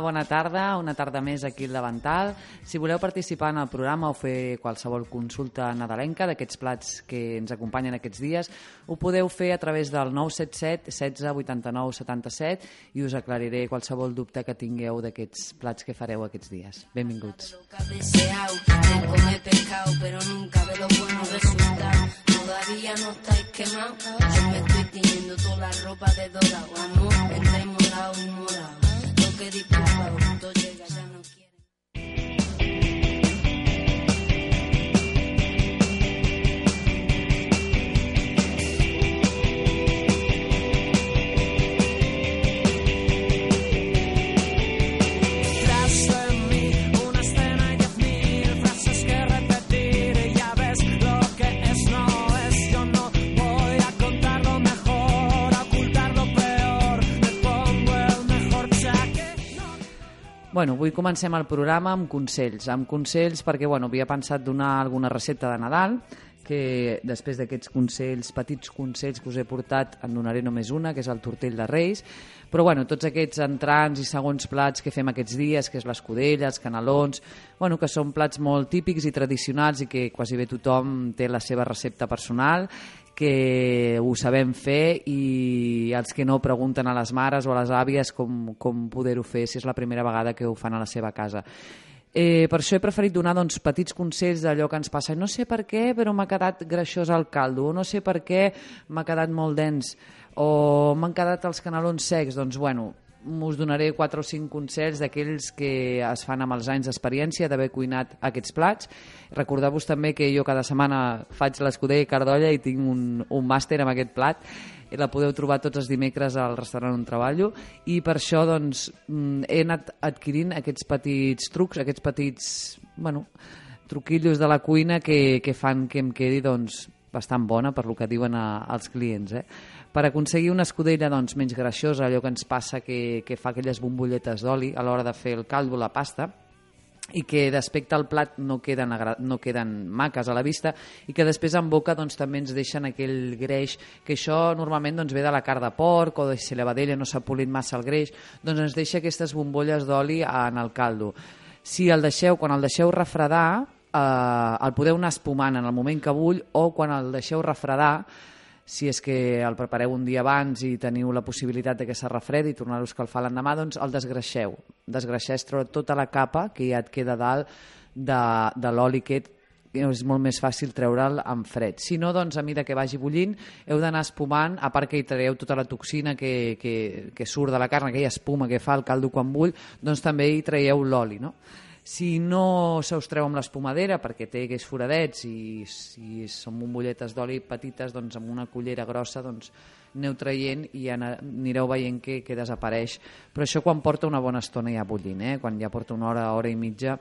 Bona tarda. Una tarda més aquí al Davantal. Si voleu participar en el programa o fer qualsevol consulta nadalenca d'aquests plats que ens acompanyen aquests dies, ho podeu fer a través del 977 16 89 77 i us aclariré qualsevol dubte que tingueu d'aquests plats que fareu aquests dies. Benvinguts. Todavía no estáis quemados, yo me estoy toda la ropa de dorado. Amor, entre morado y morado. Lo que disculpa, Bueno, avui comencem el programa amb consells. Amb consells perquè, bueno, havia pensat donar alguna recepta de Nadal, que després d'aquests consells, petits consells que us he portat, en donaré només una, que és el tortell de Reis. Però, bueno, tots aquests entrants i segons plats que fem aquests dies, que és l'escudella, els canelons, bueno, que són plats molt típics i tradicionals i que quasi bé tothom té la seva recepta personal que ho sabem fer i els que no pregunten a les mares o a les àvies com, com poder-ho fer si és la primera vegada que ho fan a la seva casa. Eh, per això he preferit donar doncs, petits consells d'allò que ens passa. No sé per què, però m'ha quedat greixós el caldo, no sé per què m'ha quedat molt dens, o m'han quedat els canelons secs. Doncs, bueno, us donaré quatre o cinc consells d'aquells que es fan amb els anys d'experiència d'haver cuinat aquests plats. Recordeu-vos també que jo cada setmana faig l'escudella i cardolla i tinc un, un màster amb aquest plat i la podeu trobar tots els dimecres al restaurant on treballo i per això doncs, mm, he anat adquirint aquests petits trucs, aquests petits bueno, truquillos de la cuina que, que fan que em quedi doncs, bastant bona per lo que diuen a, als clients. Eh? Per aconseguir una escudella doncs, menys greixosa, allò que ens passa que, que fa aquelles bombolletes d'oli a l'hora de fer el caldo, la pasta, i que d'aspecte al plat no queden, no queden maques a la vista i que després en boca doncs, també ens deixen aquell greix, que això normalment doncs, ve de la carn de porc o de si la vedella no s'ha polit massa el greix, doncs ens deixa aquestes bombolles d'oli en el caldo. Si el deixeu, quan el deixeu refredar, eh, el podeu anar espumant en el moment que bull o quan el deixeu refredar si és que el prepareu un dia abans i teniu la possibilitat de que se refredi i tornar-ho a escalfar l'endemà, doncs el desgreixeu. Desgreixar és treure tota la capa que ja et queda dalt de, de l'oli aquest és molt més fàcil treure'l en fred. Si no, doncs, a mesura que vagi bullint, heu d'anar espumant, a part que hi traieu tota la toxina que, que, que surt de la carn, aquella espuma que fa el caldo quan bull, doncs també hi traieu l'oli, no? Si no se us treu amb l'espumadera perquè té aquells foradets i si són bombolletes d'oli petites, doncs amb una cullera grossa doncs aneu traient i anireu veient que, que desapareix. Però això quan porta una bona estona ja bullint, eh? quan ja porta una hora, hora i mitja,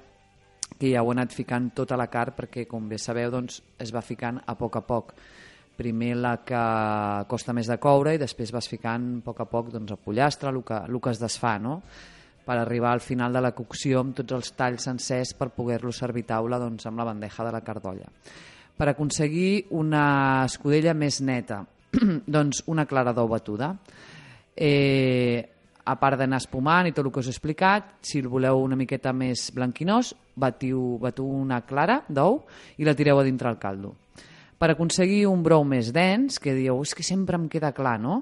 que ja heu anat ficant tota la carn perquè, com bé sabeu, doncs, es va ficant a poc a poc. Primer la que costa més de coure i després vas ficant a poc a poc doncs, el pollastre, el que, el que es desfà, no? Per arribar al final de la cocció amb tots els talls sencers per poder-lo servir taula doncs, amb la bandeja de la cardolla. Per aconseguir una escudella més neta, doncs una clara d'ou batuda. Eh, a part d'anar espumant i tot el que us he explicat, si el voleu una miqueta més blanquinós, batiu, batiu una clara d'ou i la tireu a dintre el caldo. Per aconseguir un brou més dens, que dieu, és que sempre em queda clar, no?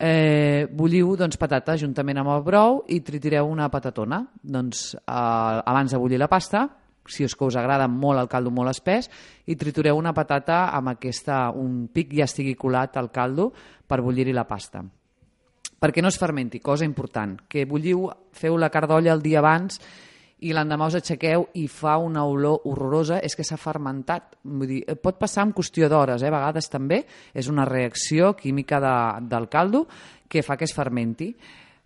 Eh, bulliu doncs, patata juntament amb el brou i tritireu una patatona. Doncs, eh, abans de bullir la pasta, si és que us agrada molt el caldo molt espès, i tritureu una patata amb aquesta, un pic ja estigui colat al caldo per bullir-hi la pasta perquè no es fermenti, cosa important, que bulliu, feu la cardolla el dia abans i l'endemà us aixequeu i fa una olor horrorosa, és que s'ha fermentat. Vull dir, pot passar en qüestió d'hores, eh? a vegades també, és una reacció química de, del caldo que fa que es fermenti.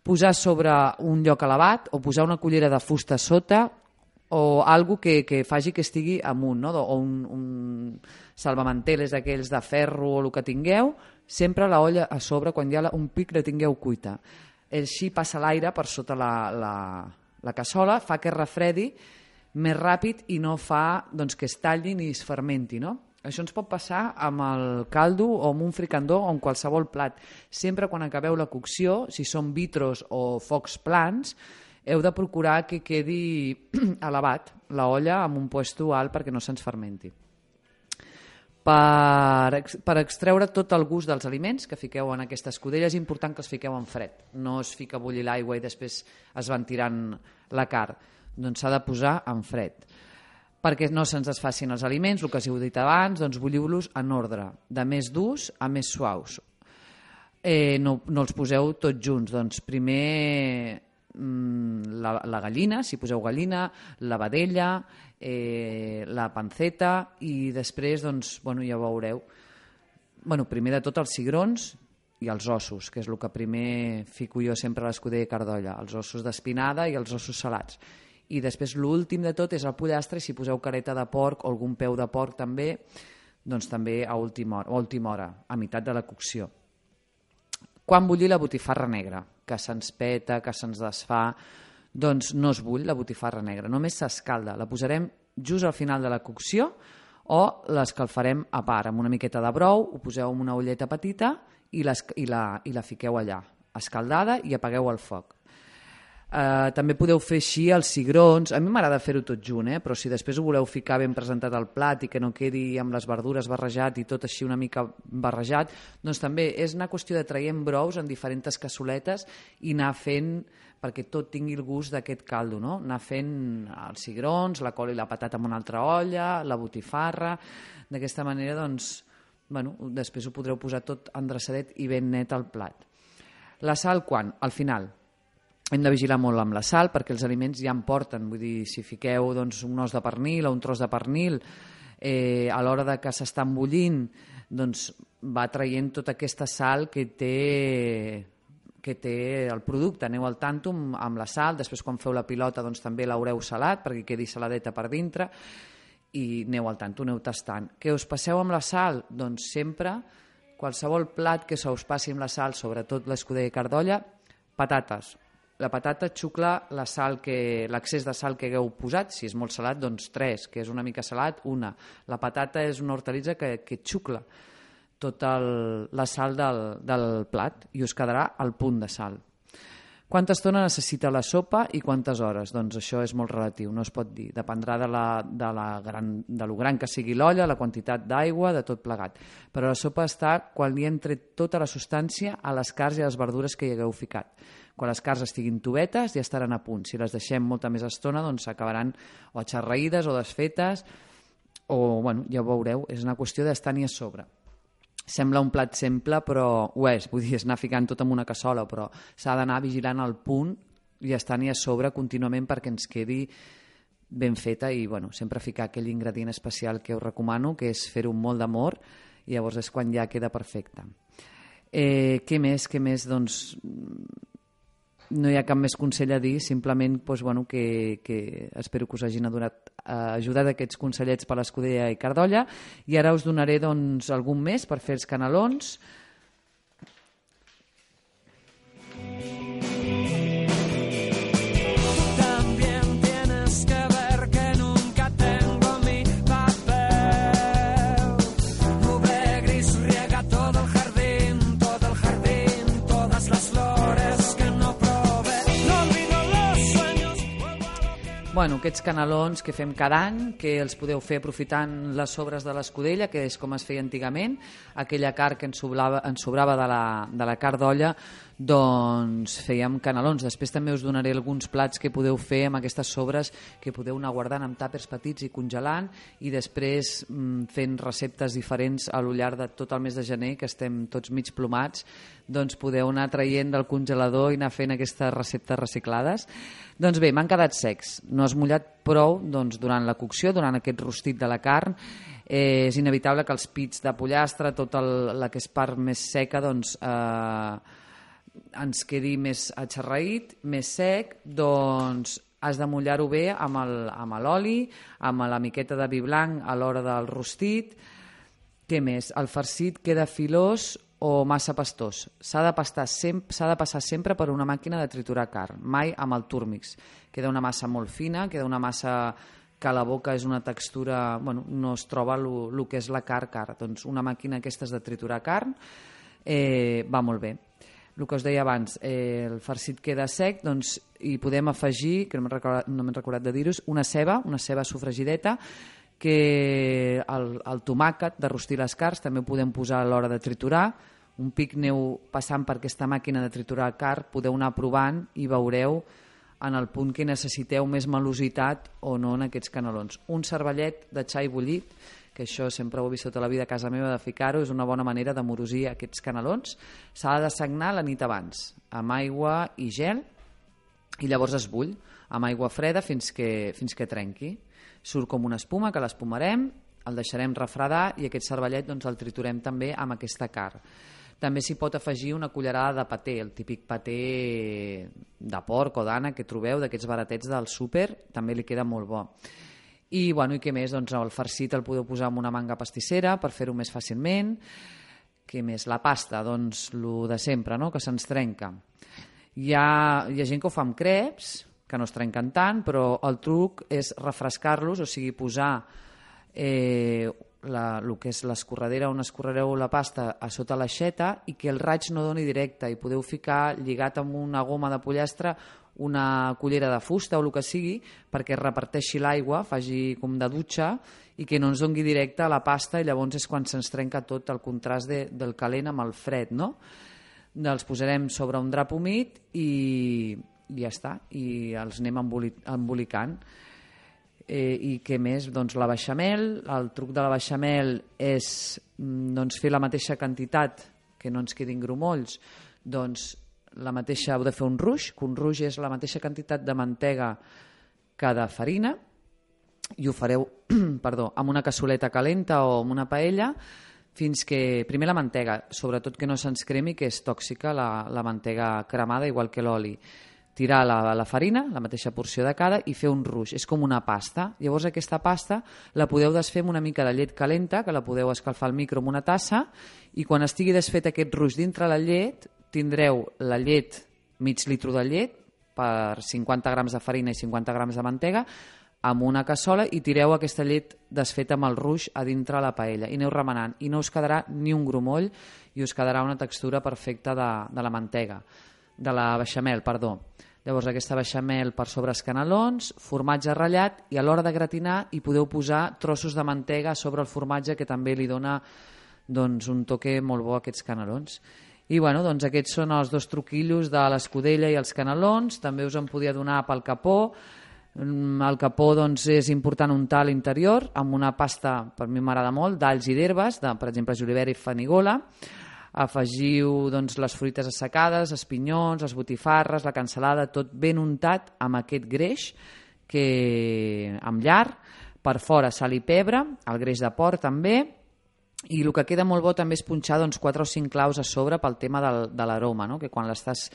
Posar sobre un lloc elevat o posar una cullera de fusta sota o algo que, que faci que estigui amunt, no? o un, un salvamanteles d'aquells de ferro o el que tingueu, sempre la olla a sobre, quan hi ha un pic la tingueu cuita. Així passa l'aire per sota la, la, la cassola, fa que es refredi més ràpid i no fa doncs, que es tallin i es fermenti. No? Això ens pot passar amb el caldo o amb un fricandó o amb qualsevol plat. Sempre quan acabeu la cocció, si són vitros o focs plans, heu de procurar que quedi elevat la olla amb un puesto alt perquè no se'ns fermenti. Per, per extreure tot el gust dels aliments que fiqueu en aquesta escudella és important que els fiqueu en fred. No es fica a bullir l'aigua i després es van tirant la carn. Doncs s'ha de posar en fred. Perquè no se'ns desfacin els aliments, el que us heu dit abans, doncs bulliu-los en ordre, de més durs a més suaus. Eh, no, no els poseu tots junts, doncs primer mm, la, la gallina, si poseu gallina, la vedella, eh, la panceta i després, doncs, bueno, ja ho veureu, bueno, primer de tot els cigrons i els ossos, que és el que primer fico jo sempre a l'escudella cardolla, els ossos d'espinada i els ossos salats. I després l'últim de tot és el pollastre, si poseu careta de porc o algun peu de porc també, doncs també a última hora, a última hora, a meitat de la cocció. Quan bullir la botifarra negra, que se'ns peta, que se'ns desfà, doncs no es bull la botifarra negra, només s'escalda. La posarem just al final de la cocció o l'escalfarem a part, amb una miqueta de brou, ho poseu en una olleta petita i, les, i, la, i la fiqueu allà, escaldada i apagueu el foc. Uh, també podeu fer així els cigrons. A mi m'agrada fer-ho tot junt, eh? però si després ho voleu ficar ben presentat al plat i que no quedi amb les verdures barrejat i tot així una mica barrejat, doncs també és una qüestió de traient brous en diferents cassoletes i anar fent perquè tot tingui el gust d'aquest caldo, no? anar fent els cigrons, la col i la patata en una altra olla, la botifarra... D'aquesta manera, doncs, bueno, després ho podreu posar tot endreçadet i ben net al plat. La sal, quan? Al final hem de vigilar molt amb la sal perquè els aliments ja en porten, vull dir, si fiqueu doncs, un os de pernil o un tros de pernil eh, a l'hora de que s'estan bullint doncs va traient tota aquesta sal que té que té el producte, aneu al tanto amb, amb la sal, després quan feu la pilota doncs també l'haureu salat perquè quedi saladeta per dintre i aneu al tanto, aneu tastant. Què us passeu amb la sal? Doncs sempre, qualsevol plat que se us passi amb la sal, sobretot l'escudella i cardolla, patates. La patata xucla la sal que l'accés de sal que hagueu posat, si és molt salat, doncs tres, que és una mica salat, una. La patata és una hortalitza que, que xucla tota la sal del, del plat i us quedarà al punt de sal. Quanta estona necessita la sopa i quantes hores? Doncs això és molt relatiu, no es pot dir. Dependrà de, la, de, la gran, de lo gran que sigui l'olla, la quantitat d'aigua, de tot plegat. Però la sopa està quan li hem tret tota la substància a les carns i a les verdures que hi hagueu ficat. Quan les carns estiguin tovetes ja estaran a punt. Si les deixem molta més estona, doncs acabaran o xerraïdes o desfetes o, bueno, ja ho veureu, és una qüestió d'estar-n'hi a sobre sembla un plat simple, però ho és, vull dir, és anar ficant tot en una cassola, però s'ha d'anar vigilant al punt i estar-n'hi a sobre contínuament perquè ens quedi ben feta i bueno, sempre ficar aquell ingredient especial que us recomano, que és fer-ho molt d'amor, i llavors és quan ja queda perfecte. Eh, què més, què més? Doncs no hi ha cap més consell a dir, simplement doncs, bueno, que, que espero que us hagin adonat, eh, ajudat aquests consellets per l'escudella i cardolla. I ara us donaré doncs, algun més per fer els canelons Bueno, aquests canelons que fem cada any, que els podeu fer aprofitant les sobres de l'escudella, que és com es feia antigament, aquella carn que ens sobrava, ens sobrava de la, de la carn d'olla, doncs fèiem canelons. Després també us donaré alguns plats que podeu fer amb aquestes sobres que podeu anar guardant amb tàpers petits i congelant i després mm, fent receptes diferents a lo llarg de tot el mes de gener, que estem tots mig plomats, doncs podeu anar traient del congelador i anar fent aquestes receptes reciclades. Doncs bé, m'han quedat secs. No has mullat prou doncs, durant la cocció, durant aquest rostit de la carn. Eh, és inevitable que els pits de pollastre, tota la que és part més seca, doncs, eh, ens quedi més atxarraït, més sec, doncs has de mullar-ho bé amb el- amb l'oli, amb la miqueta de vi blanc a l'hora del rostit. Què més? El farcit queda filós o massa pastós. S'ha de, pastar de passar sempre per una màquina de triturar carn, mai amb el túrmix. Queda una massa molt fina, queda una massa que a la boca és una textura... Bueno, no es troba el que és la carn, carn. Doncs una màquina aquestes de triturar carn eh, va molt bé. El que us deia abans, eh, el farcit queda sec, doncs hi podem afegir, que no m'he recordat, no recordat de dir-vos, una ceba, una ceba sofregideta, que el, el tomàquet de rostir les carns també ho podem posar a l'hora de triturar, un pic neu passant per aquesta màquina de triturar carn, podeu anar provant i veureu en el punt que necessiteu més melositat o no en aquests canelons. Un cervellet de xai bullit, que això sempre ho he vist tota la vida a casa meva de ficar-ho, és una bona manera de morosir aquests canelons. S'ha de sagnar la nit abans, amb aigua i gel, i llavors es bull amb aigua freda fins que, fins que trenqui. Surt com una espuma, que l'espumarem, el deixarem refredar i aquest cervellet doncs, el triturem també amb aquesta carn. També s'hi pot afegir una cullerada de paté, el típic paté de porc o d'ana que trobeu, d'aquests baratets del súper, també li queda molt bo. I, bueno, i què més? Doncs el farcit el podeu posar en una manga pastissera per fer-ho més fàcilment. Què més? La pasta, doncs, lo de sempre, no?, que se'ns trenca. Hi ha, hi ha gent que ho fa amb creps, que no es trenquen tant, però el truc és refrescar-los, o sigui, posar eh, la, el que és l'escorredera on escorrereu la pasta a sota l'aixeta i que el raig no doni directe i podeu ficar lligat amb una goma de pollastre una cullera de fusta o el que sigui perquè reparteixi l'aigua, faci com de dutxa i que no ens dongui directe a la pasta i llavors és quan se'ns trenca tot el contrast de, del calent amb el fred, no? Els posarem sobre un drap humit i, i ja està, i els anem emboli, embolicant. Eh, I què més? Doncs la beixamel. El truc de la beixamel és mm, doncs, fer la mateixa quantitat, que no ens quedin grumolls, doncs la mateixa, heu de fer un ruix, que un ruix és la mateixa quantitat de mantega que de farina, i ho fareu perdó, amb una cassoleta calenta o amb una paella fins que, primer la mantega, sobretot que no se'ns cremi, que és tòxica la, la mantega cremada, igual que l'oli tirar la, la farina, la mateixa porció de cada, i fer un ruix. És com una pasta. Llavors aquesta pasta la podeu desfer amb una mica de llet calenta, que la podeu escalfar al micro amb una tassa, i quan estigui desfet aquest ruix dintre la llet, tindreu la llet, mig litro de llet, per 50 grams de farina i 50 grams de mantega, amb una cassola i tireu aquesta llet desfeta amb el ruix a dintre la paella i aneu remenant i no us quedarà ni un grumoll i us quedarà una textura perfecta de, de la mantega de la beixamel, perdó. Llavors aquesta beixamel per sobre els canelons, formatge ratllat i a l'hora de gratinar hi podeu posar trossos de mantega sobre el formatge que també li dona doncs, un toque molt bo a aquests canelons. I bueno, doncs aquests són els dos truquillos de l'escudella i els canelons, també us en podia donar pel capó, Mm, el capó doncs, és important untar a l'interior amb una pasta, per mi m'agrada molt, d'alls i d'herbes, de, per exemple, julivera i fanigola. Afegiu doncs, les fruites assecades, els pinyons, les botifarres, la cansalada, tot ben untat amb aquest greix que, amb llar, per fora sal i pebre, el greix de porc també, i el que queda molt bo també és punxar doncs, 4 o 5 claus a sobre pel tema del, de l'aroma, no? que quan l'estàs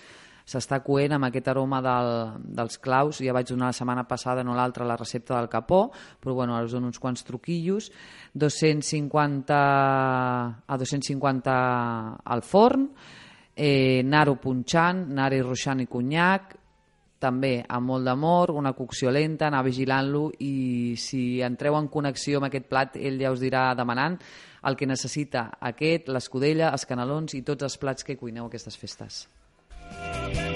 s'està coent amb aquest aroma del, dels claus. Ja vaig donar la setmana passada, no l'altra, la recepta del capó, però bueno, us dono uns quants truquillos. 250 a 250 al forn, eh, anar-ho punxant, anar-hi ruixant i conyac, també amb molt d'amor, una cocció lenta, anar vigilant-lo i si entreu en connexió amb aquest plat, ell ja us dirà demanant el que necessita aquest, l'escudella, els canelons i tots els plats que cuineu aquestes festes. fort.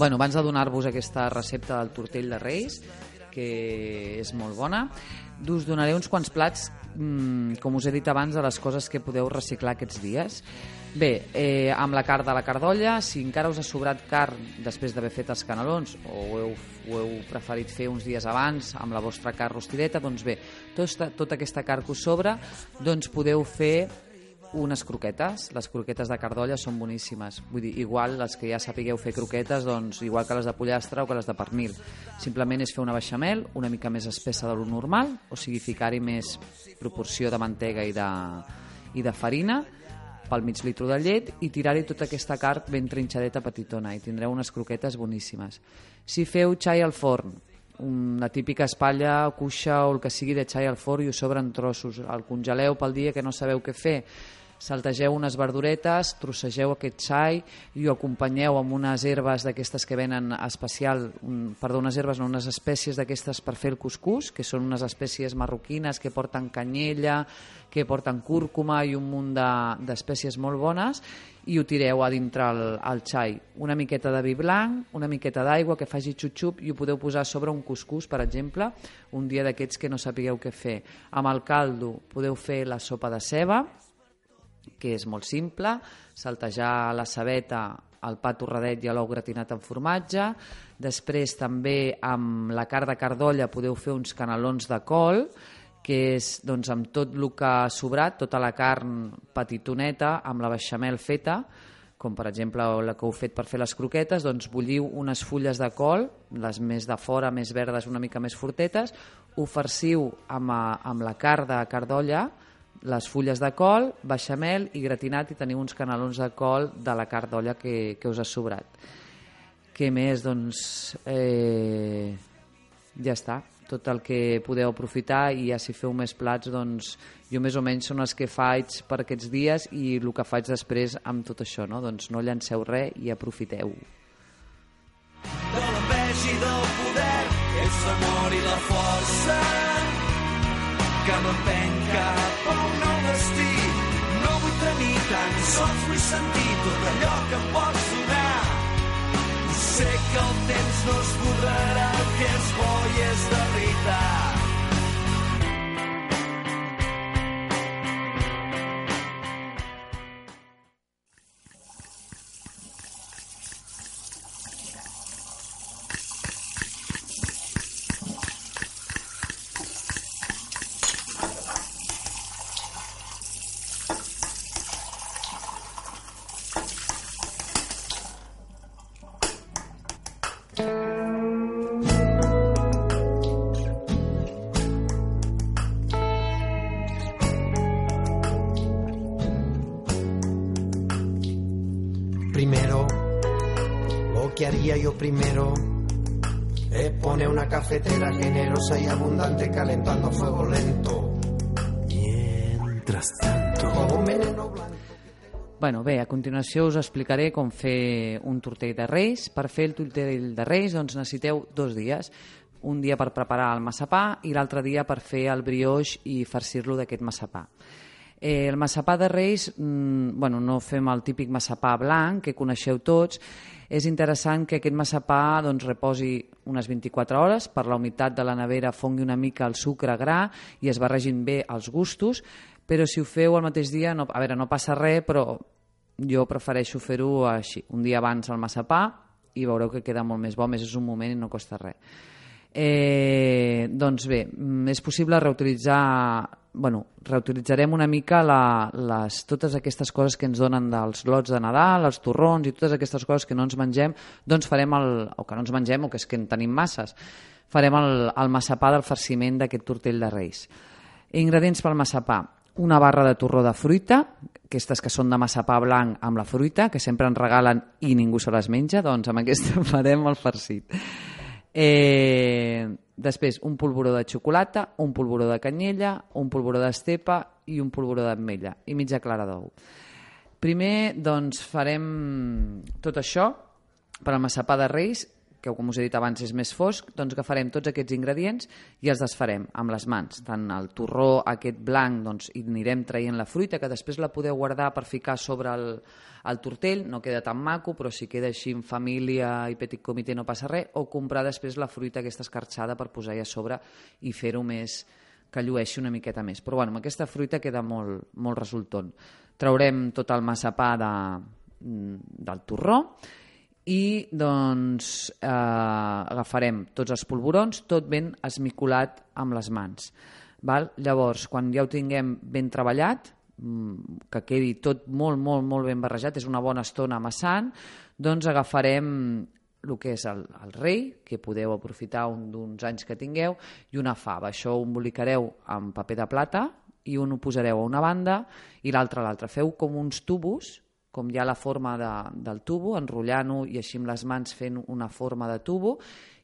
Bueno, abans de donar-vos aquesta recepta del tortell de Reis, que és molt bona, us donaré uns quants plats, mmm, com us he dit abans, de les coses que podeu reciclar aquests dies. Bé, eh, amb la carn de la cardolla, si encara us ha sobrat carn després d'haver fet els canelons o ho heu, ho heu preferit fer uns dies abans amb la vostra carn rostideta, doncs bé, tota, tota aquesta carn que us sobra, doncs podeu fer unes croquetes. Les croquetes de cardolla són boníssimes. Vull dir, igual les que ja sapigueu fer croquetes, doncs igual que les de pollastre o que les de pernil. Simplement és fer una beixamel una mica més espessa de lo normal, o sigui, ficar-hi més proporció de mantega i de, i de farina, pel mig litro de llet i tirar-hi tota aquesta carn ben trinxadeta petitona i tindreu unes croquetes boníssimes. Si feu xai al forn, una típica espatlla, cuixa o el que sigui de xai al forn i us sobren trossos, el congeleu pel dia que no sabeu què fer, saltegeu unes verduretes, trossegeu aquest xai i ho acompanyeu amb unes herbes d'aquestes que venen especial, un, perdó, unes herbes, no, unes espècies d'aquestes per fer el cuscús, que són unes espècies marroquines que porten canyella, que porten cúrcuma i un munt de- d'espècies molt bones i ho tireu a dintre el, el xai. Una miqueta de vi blanc, una miqueta d'aigua que faci xup-xup i ho podeu posar sobre un cuscús, per exemple, un dia d'aquests que no sapigueu què fer. Amb el caldo podeu fer la sopa de ceba, que és molt simple, saltejar la cebeta, el pa torradet i l'ou gratinat amb formatge. Després també amb la carn de cardolla podeu fer uns canelons de col, que és doncs, amb tot el que ha sobrat, tota la carn petitoneta, amb la beixamel feta, com per exemple la que heu fet per fer les croquetes, doncs bulliu unes fulles de col, les més de fora, més verdes, una mica més fortetes, ho farciu amb, amb la carn de cardolla, les fulles de col, beixamel i gratinat i teniu uns canelons de col de la carn d'olla que, que us ha sobrat. Què més? Doncs eh, ja està. Tot el que podeu aprofitar i ja si feu més plats, doncs jo més o menys són els que faig per aquests dies i el que faig després amb tot això, no? Doncs no llanceu res i aprofiteu. de l'enveja i del poder és l'amor i la força que m'empeny cap destí. No vull tenir tan sols vull sentir tot allò que em pots donar. Sé que el temps no esborrarà el que és bo i és de veritat es poner una cafetera generosa y abundante calentando a fuego lento. Mientras tanto Como un veneno blanco. Bueno, bé, a continuació us explicaré com fer un tortell de reis. Per fer el tortell de reis doncs necessiteu dos dies. Un dia per preparar el massapà i l'altre dia per fer el brioix i farcir-lo d'aquest massapà. Eh, el massapà de Reis, mm, bueno, no fem el típic massapà blanc que coneixeu tots. És interessant que aquest massapà doncs, reposi unes 24 hores, per la humitat de la nevera fongui una mica el sucre gra i es barregin bé els gustos, però si ho feu el mateix dia, no, a veure, no passa res, però jo prefereixo fer-ho així, un dia abans al massapà i veureu que queda molt més bo, més és un moment i no costa res. Eh, doncs bé, mm, és possible reutilitzar bueno, reutilitzarem una mica la, les, totes aquestes coses que ens donen dels lots de Nadal, els torrons i totes aquestes coses que no ens mengem, doncs farem el, o que no ens mengem o que és que en tenim masses, farem el, el massapà del farciment d'aquest tortell de Reis. Ingredients pel massapà. Una barra de torró de fruita, aquestes que són de massapà blanc amb la fruita, que sempre ens regalen i ningú se les menja, doncs amb aquesta farem el farcit. Eh, després, un polvoró de xocolata, un polvoró de canyella, un polvoró d'estepa i un polvoró d'ametlla i mitja clara d'ou. Primer, doncs, farem tot això per al massapà de Reis, que com us he dit abans és més fosc, doncs agafarem tots aquests ingredients i els desfarem amb les mans. Tant el torró aquest blanc doncs, hi anirem traient la fruita, que després la podeu guardar per ficar sobre el, el tortell, no queda tan maco, però si queda així en família i petit comitè no passa res, o comprar després la fruita aquesta escarxada per posar-hi a sobre i fer-ho més que llueixi una miqueta més. Però bueno, amb aquesta fruita queda molt, molt resultant. Traurem tot el massapà de, mm, del torró i doncs eh, agafarem tots els polvorons, tot ben esmicolat amb les mans. Val? Llavors, quan ja ho tinguem ben treballat, mm, que quedi tot molt, molt, molt ben barrejat, és una bona estona amassant, doncs agafarem el que és el, el rei, que podeu aprofitar un d'uns anys que tingueu, i una fava. Això ho embolicareu amb paper de plata i un ho posareu a una banda i l'altre a l'altra. Feu com uns tubos, com ja la forma de, del tubo, enrotllant-ho i així amb les mans fent una forma de tubo,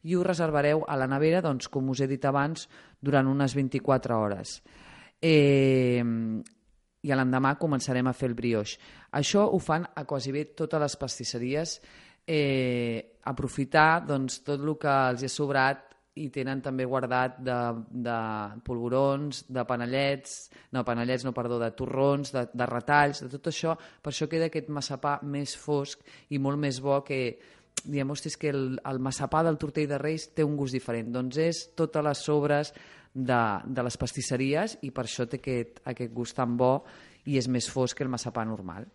i ho reservareu a la nevera, doncs, com us he dit abans, durant unes 24 hores. Eh, i l'endemà començarem a fer el brioix. Això ho fan a quasi bé totes les pastisseries eh, aprofitar doncs, tot el que els ha sobrat i tenen també guardat de, de polvorons, de panellets, no, panellets, no, perdó, de torrons, de, de retalls, de tot això, per això queda aquest massapà més fosc i molt més bo que, diem, hosti, que el, el massapà del tortell de Reis té un gust diferent. Doncs és totes les sobres de, de les pastisseries i per això té aquest, aquest gust tan bo i és més fosc que el massapà normal.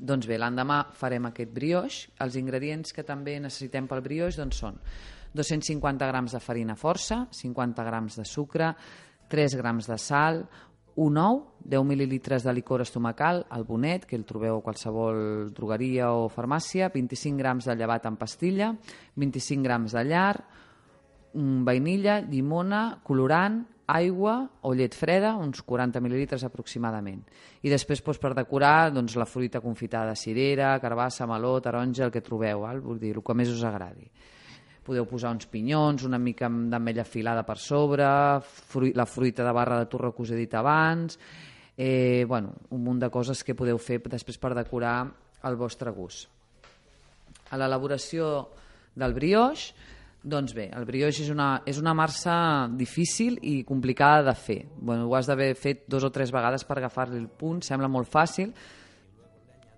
Doncs bé, l'endemà farem aquest brioix. Els ingredients que també necessitem pel brioix doncs són 250 grams de farina força, 50 grams de sucre, 3 grams de sal, un ou, 10 mil·lilitres de licor estomacal, el bonet, que el trobeu a qualsevol drogueria o farmàcia, 25 grams de llevat en pastilla, 25 grams de llar, vainilla, llimona, colorant, aigua o llet freda, uns 40 mil·lilitres aproximadament. I després, doncs, per decorar, doncs, la fruita confitada, cirera, carbassa, meló, taronja, el que trobeu, val? vull dir, el que més us agradi. Podeu posar uns pinyons, una mica d'ametlla filada per sobre, fruit, la fruita de barra de torre que us he dit abans, eh, bueno, un munt de coses que podeu fer després per decorar el vostre gust. A l'elaboració del brioix, doncs bé, el brioix és una, és una marsa difícil i complicada de fer. Bueno, ho has d'haver fet dos o tres vegades per agafar-li el punt, sembla molt fàcil,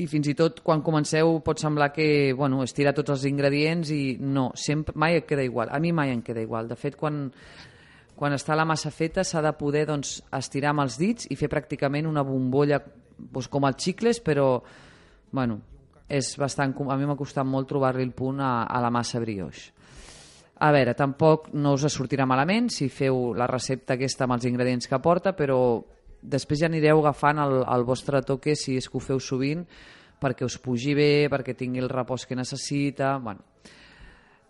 i fins i tot quan comenceu pot semblar que bueno, és tirar tots els ingredients i no, sempre, mai et queda igual. A mi mai em queda igual. De fet, quan, quan està la massa feta s'ha de poder doncs, estirar amb els dits i fer pràcticament una bombolla doncs, com els xicles, però bueno, és bastant, a mi m'ha costat molt trobar-li el punt a, a la massa brioix. A veure, tampoc no us sortirà malament si feu la recepta aquesta amb els ingredients que porta, però després ja anireu agafant el, el vostre toque si és que ho feu sovint perquè us pugi bé, perquè tingui el repòs que necessita... Bueno.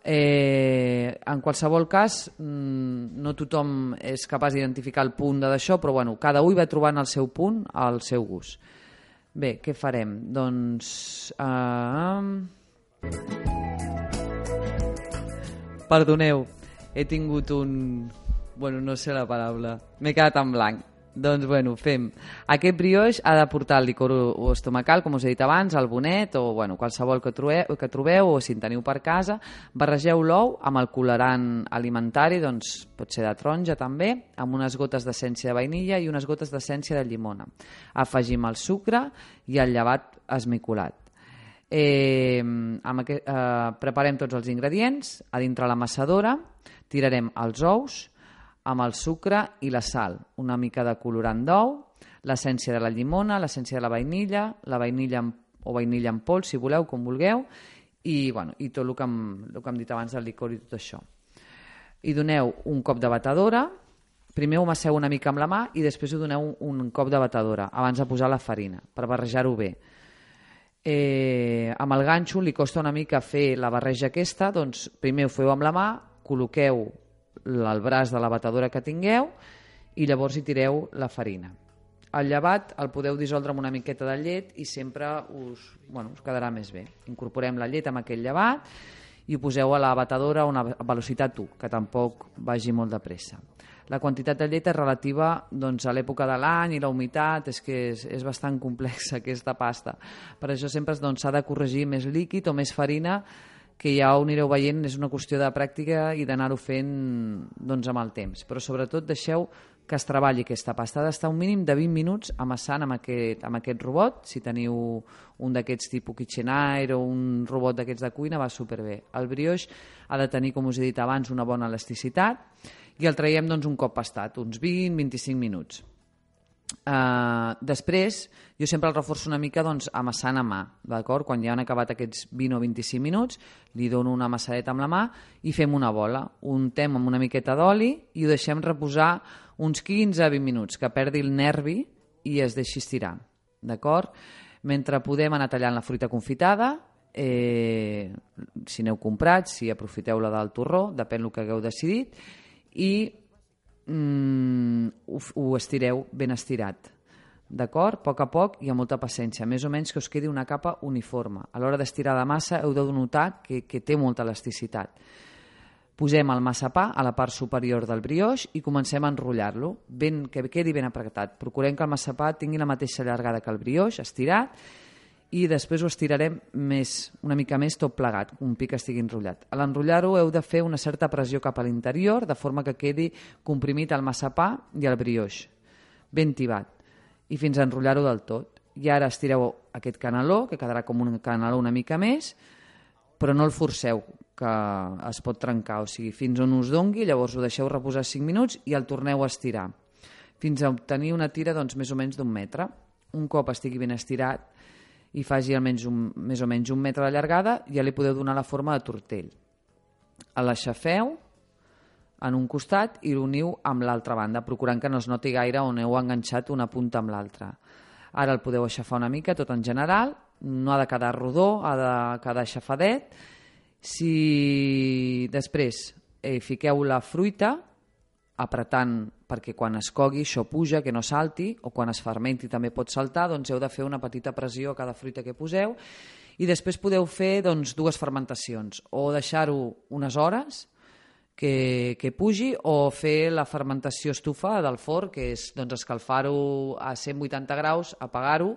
Eh, en qualsevol cas, mm, no tothom és capaç d'identificar el punt d'això, però bueno, cada un va trobant el seu punt al seu gust. Bé, què farem? Doncs... Uh... Perdoneu, he tingut un... Bueno, no sé la paraula. M'he quedat en blanc. Doncs, bueno, fem. Aquest brioix ha de portar el licor o estomacal, com us he dit abans, el bonet o bueno, qualsevol que trobeu, que trobeu o si en teniu per casa. Barregeu l'ou amb el colorant alimentari, doncs pot ser de taronja també, amb unes gotes d'essència de vainilla i unes gotes d'essència de llimona. Afegim el sucre i el llevat esmicolat. Eh, amb aquest, eh, preparem tots els ingredients, a dintre la massadora tirarem els ous amb el sucre i la sal, una mica de colorant d'ou, l'essència de la llimona, l'essència de la vainilla, la vainilla o vainilla en pols, si voleu, com vulgueu, i, bueno, i tot el que, hem, el que hem dit abans del licor i tot això. I doneu un cop de batedora, primer ho masseu una mica amb la mà i després ho doneu un, un cop de batedora abans de posar la farina, per barrejar-ho bé eh, amb el ganxo li costa una mica fer la barreja aquesta, doncs primer ho feu amb la mà, col·loqueu el braç de la batedora que tingueu i llavors hi tireu la farina. El llevat el podeu dissoldre amb una miqueta de llet i sempre us, bueno, us quedarà més bé. Incorporem la llet amb aquell llevat i ho poseu a la batedora a una velocitat 1, que tampoc vagi molt de pressa. La quantitat de llet és relativa doncs, a l'època de l'any i la humitat, és que és, és bastant complexa aquesta pasta. Per això sempre doncs, s'ha de corregir més líquid o més farina que ja ho anireu veient, és una qüestió de pràctica i d'anar-ho fent doncs, amb el temps. Però sobretot deixeu que es treballi aquesta pasta. Ha d'estar un mínim de 20 minuts amassant amb aquest, amb aquest robot. Si teniu un d'aquests tipus KitchenAid o un robot d'aquests de cuina, va superbé. El brioix ha de tenir, com us he dit abans, una bona elasticitat i el traiem doncs, un cop pastat, uns 20-25 minuts. Uh, després, jo sempre el reforço una mica doncs, amassant a mà, d'acord? Quan ja han acabat aquests 20 o 25 minuts, li dono una amassadeta amb la mà i fem una bola. Untem amb una miqueta d'oli i ho deixem reposar uns 15 a 20 minuts, que perdi el nervi i es deixi estirar, d'acord? Mentre podem anar tallant la fruita confitada, eh, si n'heu comprat, si aprofiteu la del torró, depèn del que hagueu decidit, i mm, ho, ho estireu ben estirat. D'acord? A poc a poc i amb molta paciència. Més o menys que us quedi una capa uniforme. A l'hora d'estirar la massa heu de notar que, que té molta elasticitat. Posem el massapà a la part superior del brioix i comencem a enrotllar-lo, ben, que quedi ben apretat. Procurem que el massapà tingui la mateixa llargada que el brioix, estirat, i després ho estirarem més, una mica més tot plegat, un pic estigui enrotllat. A l'enrotllar-ho heu de fer una certa pressió cap a l'interior, de forma que quedi comprimit el massapà i el brioix, ben tibat, i fins a enrotllar-ho del tot. I ara estireu aquest canaló, que quedarà com un canaló una mica més, però no el forceu, que es pot trencar, o sigui, fins on us dongui, llavors ho deixeu reposar 5 minuts i el torneu a estirar, fins a obtenir una tira doncs, més o menys d'un metre. Un cop estigui ben estirat, i faci almenys un, més o menys un metre de llargada, ja li podeu donar la forma de tortell. L'aixafeu en un costat i l'uniu amb l'altra banda, procurant que no es noti gaire on heu enganxat una punta amb l'altra. Ara el podeu aixafar una mica, tot en general, no ha de quedar rodó, ha de quedar aixafadet. Si després eh, fiqueu la fruita, apretant perquè quan es cogui això puja, que no salti, o quan es fermenti també pot saltar, doncs heu de fer una petita pressió a cada fruita que poseu i després podeu fer doncs, dues fermentacions, o deixar-ho unes hores que, que pugi o fer la fermentació estufa del forn, que és doncs, escalfar-ho a 180 graus, apagar-ho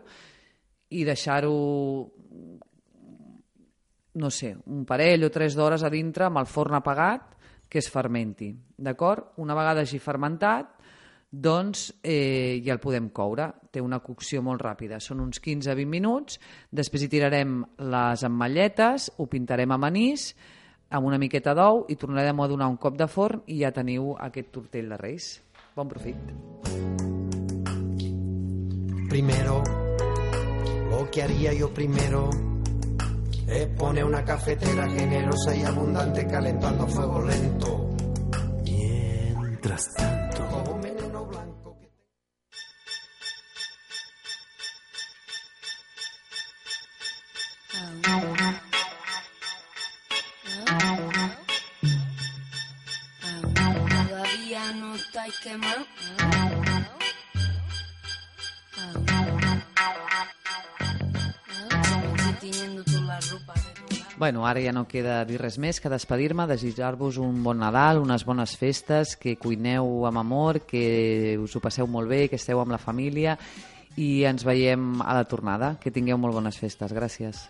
i deixar-ho no sé, un parell o tres d'hores a dintre amb el forn apagat que es fermenti. D'acord? Una vegada hagi fermentat, doncs eh, ja el podem coure. Té una cocció molt ràpida, són uns 15-20 minuts. Després hi tirarem les ametlletes, ho pintarem a manís, amb una miqueta d'ou i tornarem a donar un cop de forn i ja teniu aquest tortell de reis. Bon profit. Primero, lo que haría yo primero es poner una cafetera generosa y abundante calentando fuego lento. Mientras tanto, Bueno, ara ja no queda dir res més que despedir-me, desitjar-vos un bon Nadal, unes bones festes, que cuineu amb amor, que us ho passeu molt bé, que esteu amb la família i ens veiem a la tornada. Que tingueu molt bones festes. Gràcies.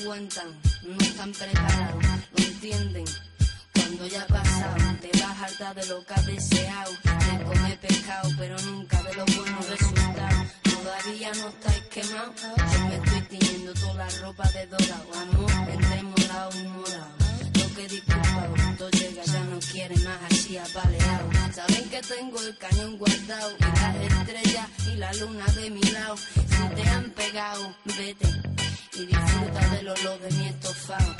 Aguantan, no están preparados, no entienden. Cuando ya ha pasado, te vas harta de lo que has deseado, de comer pescado, pero nunca de los buenos resultados. Todavía no estáis quemados, yo me estoy tiñendo toda la ropa de dorado, amor, entre morado y morado. Lo que disculpa, cuando llega ya no quiere más así apaleado. Saben que tengo el cañón guardado y las estrellas y la luna de mi lado. Si te han pegado, vete y disfruta del olor de mi estofado.